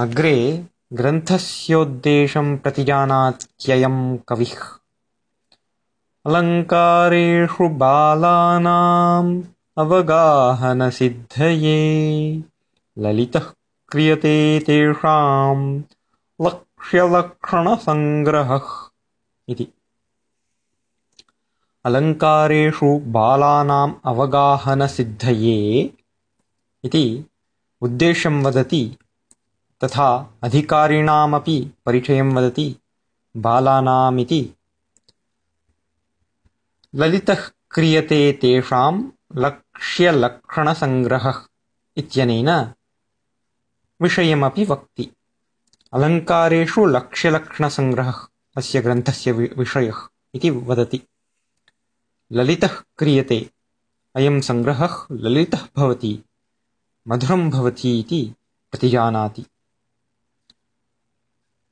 अग्रे ग्रन्थस्योद्देशं प्रतिजानात्ययं कविः। अलङ्कारेषु बालानाम् अवगाहनसिद्धये ललितः क्रियते तेषां लक्ष्यलक्षणसङ्ग्रहः इति। अलङ्कारेषु बालानाम् अवगाहनसिद्धये इति उद्देशं वदति तथा अधिकारिणामपि परिचयं वदति बालानामिति। ललितः क्रियते तेषां लक्ष्यलक्षणसङ्ग्रहः इत्यनेन विषयमपि वक्ति। अलङ्कारेषु लक्ष्यलक्षणसङ्ग्रहः अस्य ग्रन्थस्य विषयः इति वदति। ललितः क्रियते अयं सङ्ग्रहः ललितः भवति मधुरं भवति इति प्रतिजानाति